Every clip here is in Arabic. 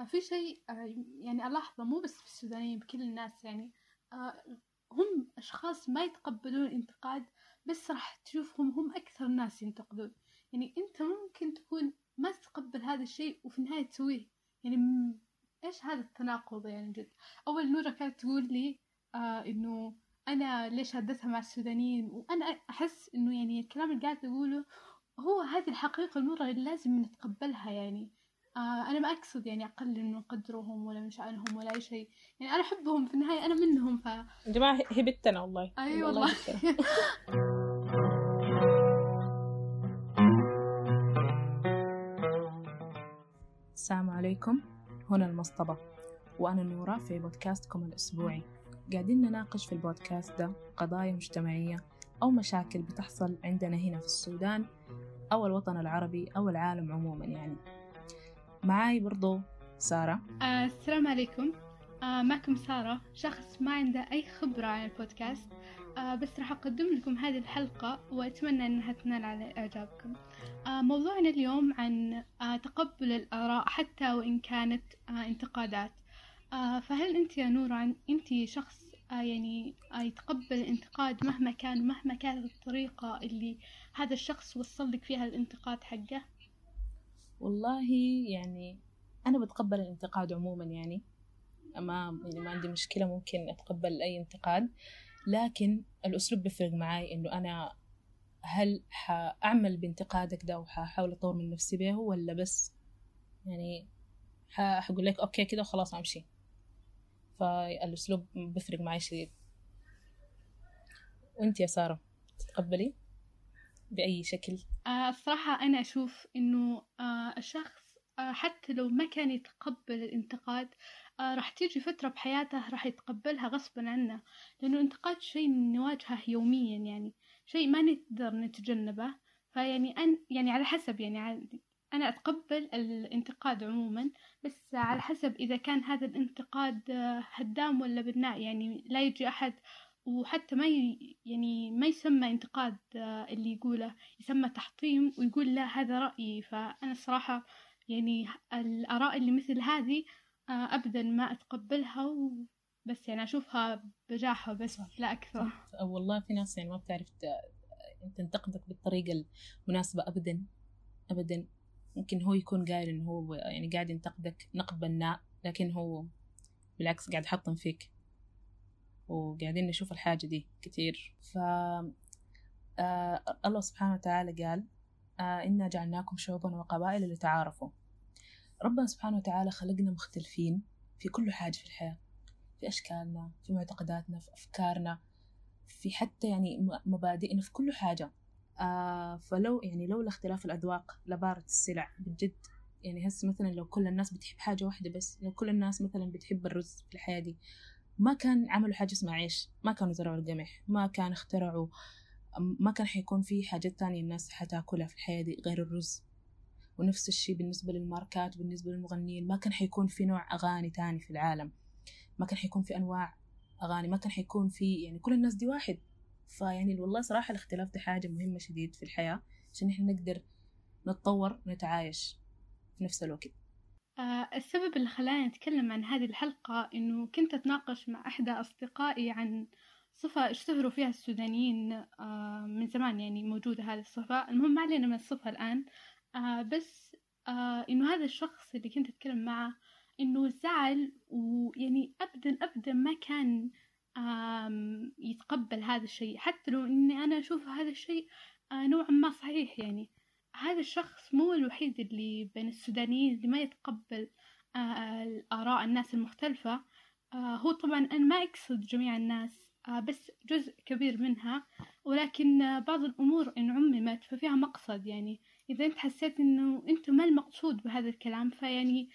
آه في شيء آه يعني ألاحظه مو بس في السودانيين بكل الناس يعني آه هم أشخاص ما يتقبلون الانتقاد بس راح تشوفهم هم أكثر الناس ينتقدون. يعني أنت ممكن تكون ما تتقبل هذا الشيء وفي النهاية تسويه. يعني إيش هذا التناقض يعني جد؟ أول نورة كانت تقول لي إنه أنا ليش هدتها مع السودانيين؟ وأنا أحس إنه يعني الكلام اللي قاعد تقوله هو هذه الحقيقة النورة اللي لازم نتقبلها يعني. آه أنا ما أقصد يعني أقلل من قدرهم ولا من شأنهم ولا أي شيء. يعني أنا أحبهم في النهاية أنا منهم ف يا جماعة هي بنتنا والله. أي والله بنتنا. السلام عليكم. هنا المصطبة وأنا نورة في بودكاستكم الأسبوعي. قاعدين نناقش في البودكاست ده قضايا مجتمعية أو مشاكل بتحصل عندنا هنا في السودان أو الوطن العربي أو العالم عموما يعني. معاي برضو سارة. آه السلام عليكم. آه معكم سارة شخص ما عنده أي خبرة عن البودكاست. آه بس راح أقدم لكم هذه الحلقة وأتمنى أنها تنال على إعجابكم. آه موضوعنا اليوم عن آه تقبل الآراء حتى وإن كانت آه انتقادات. فهل أنت يا نورة أنت شخص يعني يتقبل الانتقاد مهما كان ومهما كانت الطريقة اللي هذا الشخص وصل لك فيها الانتقاد حقه؟ والله يعني أنا بتقبل الانتقاد عموما يعني. ما يعني ما عندي مشكلة ممكن أتقبل أي انتقاد لكن الأسلوب بيفرق معاي إنه أنا هل حأعمل بانتقادك ده وحأحاول أطور من نفسي به ولا بس يعني ح- حقول لك أوكي كده وخلاص أمشي. فالأسلوب بيفرق معاي شديد. وأنت يا سارة تتقبلي؟ بأي شكل؟ آه الصراحة أنا أشوف إنه آه الشخص آه حتى لو ما كان يتقبل الانتقاد راح تيجي فترة بحياته راح يتقبلها غصبا عنه لأنه الانتقاد شيء نواجهه يوميا يعني شيء ما نقدر نتجنبه. فيعني أن يعني على حسب يعني أنا أتقبل الانتقاد عموما بس على حسب إذا كان هذا الانتقاد هدام ولا بناء يعني لا يجي أحد وحتى ما ي... يعني ما يسمى انتقاد آه، اللي يقوله يسمى تحطيم ويقول لا هذا رأيي. فأنا الصراحة يعني الآراء اللي مثل هذه آه، أبدا ما أتقبلها وبس يعني أشوفها بجاحة بس لا أكثر. والله في ناس يعني ما بتعرف تنتقدك بالطريقة المناسبة أبدا أبدا. ممكن هو يكون قايل إنه هو يعني قاعد ينتقدك نقد بناء لكن هو بالعكس قاعد يحطم فيك. وقاعدين نشوف الحاجة دي كتير. ف آه الله سبحانه وتعالى قال آه إنا جعلناكم شعوبا وقبائل لتعارفوا. ربنا سبحانه وتعالى خلقنا مختلفين في كل حاجة في الحياة. في أشكالنا في معتقداتنا في أفكارنا في حتى يعني مبادئنا في كل حاجة. آه فلو يعني لولا اختلاف الأذواق لبارت السلع بجد يعني هسه مثلا لو كل الناس بتحب حاجة واحدة بس لو كل الناس مثلا بتحب الرز في الحياة دي ما كان عملوا حاجة اسمها عيش ما كانوا زرعوا القمح ما كان اخترعوا ما كان حيكون في حاجات تانية الناس حتاكلها في الحياة دي غير الرز. ونفس الشيء بالنسبة للماركات وبالنسبة للمغنيين ما كان حيكون في نوع أغاني تاني في العالم. ما كان حيكون في أنواع أغاني ما كان حيكون في يعني كل الناس دي واحد. فيعني والله صراحة الاختلاف ده حاجة مهمة شديد في الحياة عشان إحنا نقدر نتطور ونتعايش في نفس الوقت. السبب اللي خلاني أتكلم عن هذه الحلقة إنه كنت أتناقش مع إحدى أصدقائي عن صفة اشتهروا فيها السودانيين آه، من زمان يعني موجودة هذه الصفة. المهم ما علينا من الصفة الآن. آه، بس آه، إنه هذا الشخص اللي كنت أتكلم معه إنه زعل ويعني أبدا أبدا ما كان يتقبل هذا الشيء. حتى لو إني أنا أشوف هذا الشيء آه، نوعا ما صحيح يعني. هذا الشخص مو الوحيد اللي بين السودانيين اللي ما يتقبل آه، الآراء الناس المختلفة. آه، هو طبعا أنا ما أقصد جميع الناس آه، بس جزء كبير منها. ولكن بعض الأمور إن عممت ففيها مقصد. يعني إذا أنت حسيت إنه أنت ما المقصود بهذا الكلام فيعني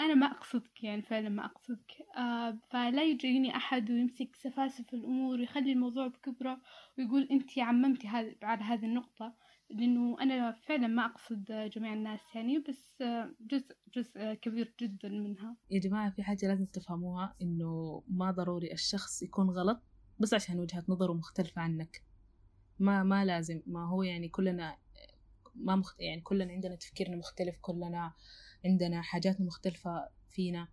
أنا ما أقصدك يعني فعلا ما أقصدك. فلا يجيني أحد ويمسك سفاسف الأمور ويخلي الموضوع بكبره ويقول أنت عممتي على هذه النقطة. لأنه أنا فعلا ما أقصد جميع الناس يعني بس جزء جزء كبير جدا منها. يا جماعة في حاجة لازم تفهموها إنه ما ضروري الشخص يكون غلط بس عشان وجهة نظره مختلفة عنك. ما ما لازم ما هو يعني كلنا ما مخت... يعني كلنا عندنا تفكيرنا مختلف كلنا عندنا حاجاتنا مختلفة فينا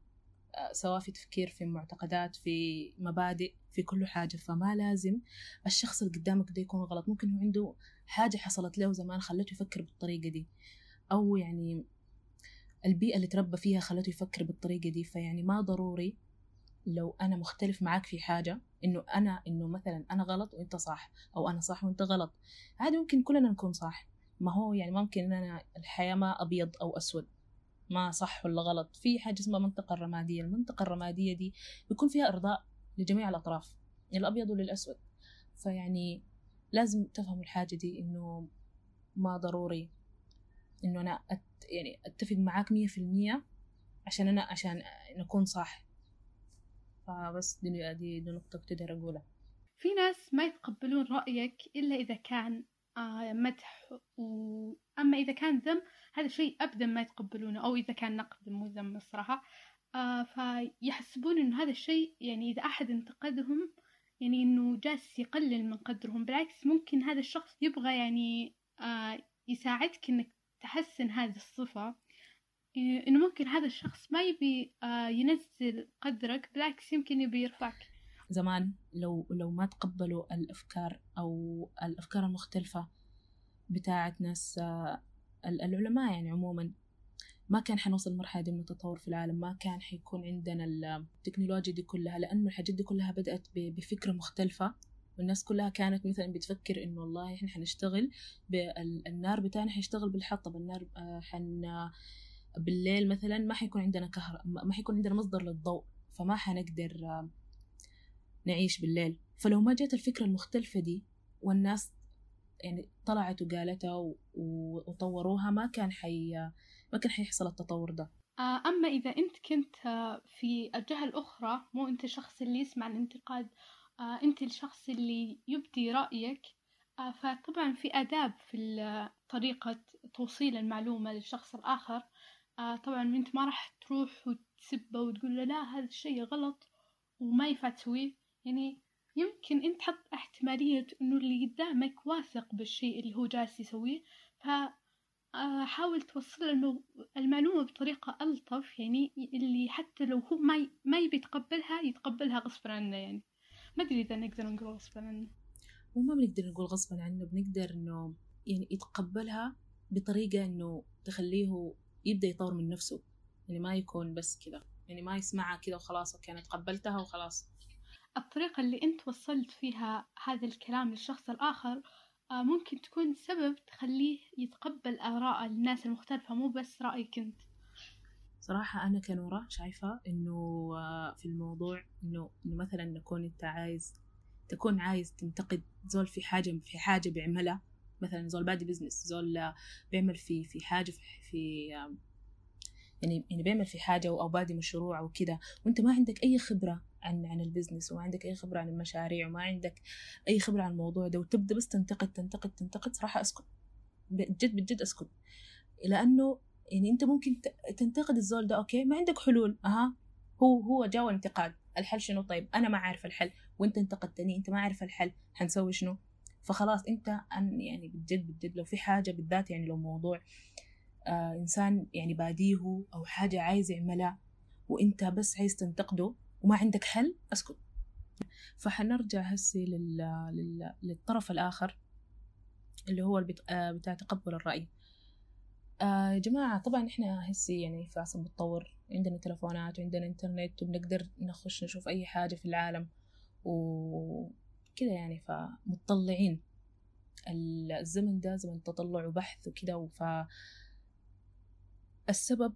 آه، سواء في تفكير في معتقدات في مبادئ. في كل حاجة فما لازم الشخص اللي قدامك ده يكون غلط. ممكن هو عنده حاجة حصلت له زمان خلته يفكر بالطريقة دي أو يعني البيئة اللي تربى فيها خلته يفكر بالطريقة دي. فيعني ما ضروري لو أنا مختلف معاك في حاجة إنه أنا إنه مثلا أنا غلط وأنت صح أو أنا صح وأنت غلط. عادي ممكن كلنا نكون صح. ما هو يعني ممكن أنا الحياة ما أبيض أو أسود ما صح ولا غلط. في حاجة اسمها منطقة الرمادية. المنطقة الرمادية دي بيكون فيها إرضاء لجميع الأطراف للأبيض وللأسود. فيعني لازم تفهموا الحاجة دي إنه ما ضروري إنه أنا أت يعني أتفق معاك مية في المية عشان أنا عشان نكون صح. فبس دي, دي, نقطة تقدر أقولها. في ناس ما يتقبلون رأيك إلا إذا كان آه مدح وأما إذا كان ذم هذا شيء أبدا ما يتقبلونه أو إذا كان نقد مو ذم الصراحة. آه فيحسبون إنه هذا الشيء يعني إذا أحد انتقدهم يعني إنه جالس يقلل من قدرهم. بالعكس ممكن هذا الشخص يبغى يعني آه يساعدك إنك تحسن هذه الصفة. إنه ممكن هذا الشخص ما يبي آه ينزل قدرك بالعكس يمكن يبي يرفعك. زمان لو لو ما تقبلوا الأفكار أو الأفكار المختلفة بتاعة ناس آه العلماء يعني عموما ما كان حنوصل لمرحلة دي من التطور في العالم ما كان حيكون عندنا التكنولوجيا دي كلها لأنه الحاجات دي كلها بدأت بفكرة مختلفة والناس كلها كانت مثلا بتفكر إنه والله إحنا حنشتغل بالنار بتاعنا حيشتغل بالحطب النار آه، حن بالليل مثلا ما حيكون عندنا كهرباء ما حيكون عندنا مصدر للضوء فما حنقدر آه، نعيش بالليل. فلو ما جت الفكرة المختلفة دي والناس يعني طلعت وقالتها وطوروها ما كان حي ما كان حيحصل التطور ده. آه، أما إذا أنت كنت في الجهة الأخرى مو أنت الشخص اللي يسمع الانتقاد آه، أنت الشخص اللي يبدي رأيك آه، فطبعا في آداب في طريقة توصيل المعلومة للشخص الآخر. طبعا أنت ما راح تروح وتسبه وتقول له لا هذا الشيء غلط وما ينفع تسويه. يعني يمكن أنت تحط احتمالية إنه اللي قدامك واثق بالشيء اللي هو جالس يسويه. فحاول توصل المعلومة بطريقة ألطف يعني اللي حتى لو هو ما ما يبي يتقبلها يتقبلها غصبا عنه يعني. ما أدري إذا نقدر نقول غصبا عنه. وما بنقدر نقول غصبا عنه بنقدر إنه يعني يتقبلها بطريقة إنه تخليه يبدأ يطور من نفسه. يعني ما يكون بس كذا يعني ما يسمعها كذا وخلاص أوكي أنا تقبلتها وخلاص. الطريقة اللي أنت وصلت فيها هذا الكلام للشخص الآخر آه، ممكن تكون سبب تخليه يتقبل آراء الناس المختلفة مو بس رأيك أنت. صراحة أنا كنورة شايفة إنه آه، في الموضوع إنه مثلا نكون أنت عايز تكون عايز تنتقد زول في حاجة في حاجة بيعملها مثلا زول بادي business زول بيعمل في في حاجة في يعني يعني بيعمل في حاجة أو بادي مشروع أو كده وأنت ما عندك أي خبرة عن عن ال business وما عندك أي خبرة عن المشاريع وما عندك أي خبرة عن الموضوع ده وتبدأ بس تنتقد تنتقد تنتقد صراحة أسكت. بجد بجد أسكت. لأنه يعني أنت ممكن تنتقد الزول ده okay ما عندك حلول. أها هو هو جاوا انتقاد الحل شنو؟ طيب أنا ما عارف الحل. وأنت انتقدتني أنت ما عارف الحل. حنسوي شنو؟ فخلاص أنت يعني بجد بجد لو في حاجة بالذات يعني لو موضوع آه إنسان يعني باديه أو حاجة عايز يعملها وأنت بس عايز تنتقده وما عندك حل أسكت. فحنرجع هسي لل... لل... للطرف الآخر اللي هو البت... آه، بتاع تقبل الرأي. آه يا جماعة طبعا إحنا هسي يعني في عصر متطور. عندنا تلفونات وعندنا إنترنت وبنقدر نخش نشوف أي حاجة في العالم. وكذا يعني فمطلعين الزمن ده زمن تطلع وبحث وكده السبب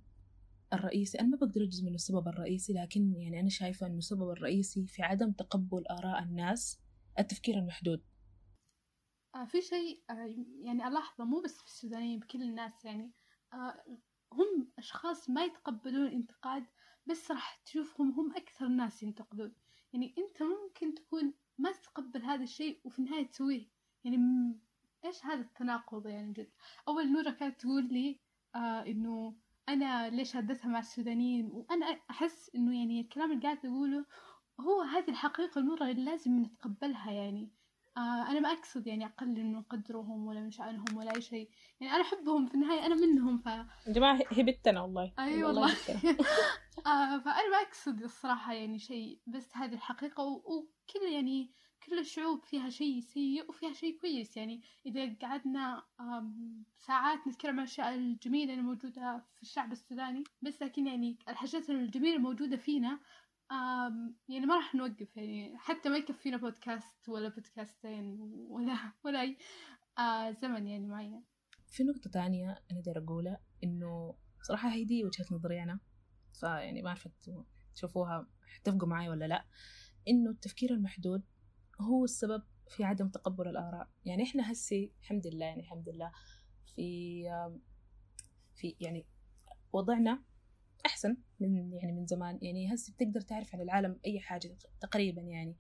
الرئيسي أنا ما بقدر أجزم إنه السبب الرئيسي لكن يعني أنا شايفة إنه السبب الرئيسي في عدم تقبل آراء الناس التفكير المحدود. آه في شيء آه يعني ألاحظة مو بس في السودانيين بكل الناس يعني. آه هم أشخاص ما يتقبلون الانتقاد بس راح تشوفهم هم أكثر الناس ينتقدون. يعني أنت ممكن تكون ما تتقبل هذا الشيء وفي النهاية تسويه. يعني إيش هذا التناقض يعني جد؟ أول نورة كانت تقول لي آه إنه أنا ليش هدتها مع السودانيين؟ وأنا أحس إنه يعني الكلام اللي قاعد أقوله هو هذه الحقيقة المرة اللي لازم نتقبلها يعني. آه أنا ما أقصد يعني أقلل من قدرهم ولا من شأنهم ولا أي شيء. يعني أنا أحبهم في النهاية أنا منهم ف جماعة هبتنا والله. أي والله. آه فأنا ما أقصد الصراحة يعني شيء بس هذه الحقيقة وكل يعني كل الشعوب فيها شيء سيء وفيها شيء كويس. يعني إذا قعدنا ساعات نتكلم عن الأشياء الجميلة اللي موجودة في الشعب السوداني بس لكن يعني الحاجات الجميلة الموجودة فينا يعني ما راح نوقف. يعني حتى ما يكفينا بودكاست ولا بودكاستين ولا ولا أي زمن يعني معين. في نقطة تانية أنا داير أقولها إنه صراحة هيدي وجهة نظري أنا. فيعني ما أعرف تشوفوها تتفقوا معي ولا لا. إنه التفكير المحدود هو السبب في عدم تقبل الآراء. يعني إحنا هسي الحمد لله يعني الحمد لله في في يعني وضعنا أحسن من يعني من زمان. يعني هسي بتقدر تعرف عن العالم أي حاجة تقريبا يعني.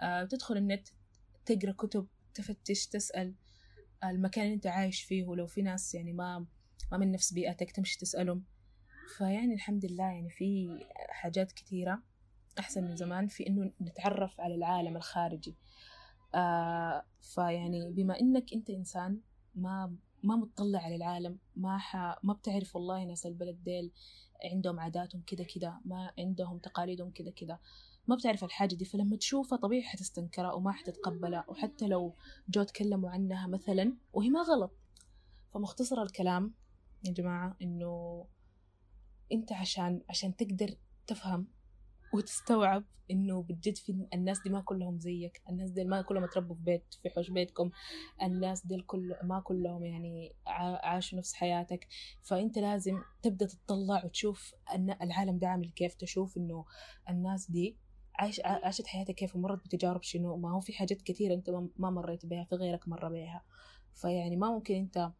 آه تدخل النت تقرأ كتب تفتش تسأل المكان اللي أنت عايش فيه. ولو في ناس يعني ما ما من نفس بيئتك تمشي تسألهم. فيعني الحمد لله يعني في حاجات كثيرة أحسن من زمان في إنه نتعرف على العالم الخارجي. آه فيعني بما إنك أنت إنسان ما ما متطلع على العالم ما ح... ما بتعرف والله ناس البلد ديل عندهم عاداتهم كده كده ما عندهم تقاليدهم كده كده ما بتعرف الحاجة دي. فلما تشوفها طبيعي حتستنكرها وما حتتقبلها وحتى لو جو تكلموا عنها مثلا وهي ما غلط. فمختصر الكلام يا جماعة إنه أنت عشان عشان تقدر تفهم وتستوعب إنه بجد في الناس دي ما كلهم زيك الناس دي ما كلهم تربوا في بيت في حوش بيتكم الناس دي كل ما كلهم يعني عاشوا نفس حياتك. فإنت لازم تبدأ تطلع وتشوف أن العالم ده عامل كيف تشوف إنه الناس دي عايش عاشت حياتها كيف ومرت بتجارب شنو. ما هو في حاجات كثيرة أنت ما مريت بها في غيرك مر بها فيعني ما ممكن أنت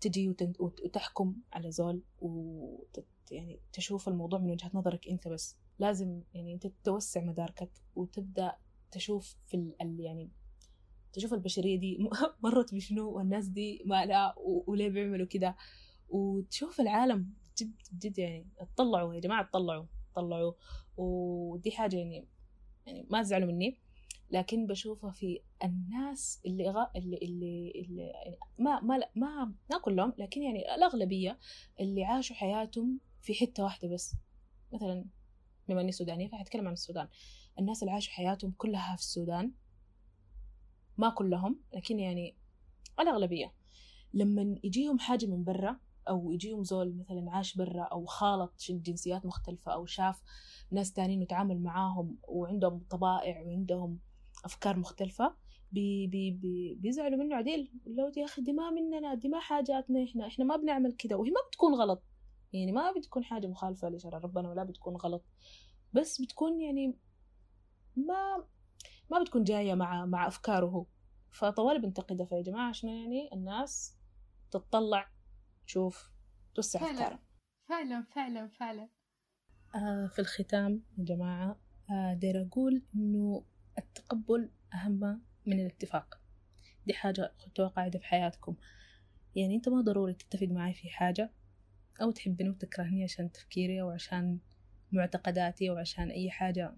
تجي وتحكم على زول وت يعني تشوف الموضوع من وجهة نظرك أنت بس. لازم يعني أنت توسع مداركك وتبدأ تشوف في ال يعني تشوف البشرية دي مرت بشنو والناس دي ما لا وليه بيعملوا كده. وتشوف العالم جد جد يعني اطلعوا يا جماعة اطلعوا اطلعوا ودي حاجة يعني يعني ما تزعلوا مني. لكن بشوفها في الناس اللي غا اللي اللي, اللي يعني ما ما ما ما كلهم لكن يعني الأغلبية اللي عاشوا حياتهم في حتة واحدة بس. مثلا بما إني سودانية فحتكلم عن السودان. الناس اللي عاشوا حياتهم كلها في السودان ما كلهم لكن يعني الأغلبية. لما يجيهم حاجة من برا أو يجيهم زول مثلا عاش برا أو خالط جنسيات مختلفة أو شاف ناس تانيين وتعامل معاهم وعندهم طبائع وعندهم أفكار مختلفة بي بي بي بيزعلوا منه عديل. لو يا أخي دي ما مننا دي ما حاجاتنا إحنا إحنا ما بنعمل كده. وهي ما بتكون غلط. يعني ما بتكون حاجة مخالفة لشرع ربنا ولا بتكون غلط. بس بتكون يعني ما ما بتكون جاية مع مع أفكاره. هو فطوال بنتقدها فيا جماعة عشان يعني الناس تتطلع تشوف توسع أفكارها فعلا فعلا فعلا. آه في الختام يا جماعة آه داير أقول إنه التقبل أهم من الاتفاق. دي حاجة خدتوها قاعدة في حياتكم. يعني أنت ما ضروري تتفق معي في حاجة. أو تحبني وتكرهني عشان تفكيري أو عشان معتقداتي وعشان أي حاجة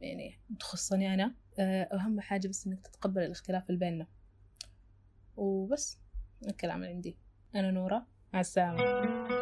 يعني تخصني أنا؟ آه، أهم حاجة بس إنك تتقبل الاختلاف اللي بيننا. وبس الكلام اللي عندي. أنا نورة مع السلامة.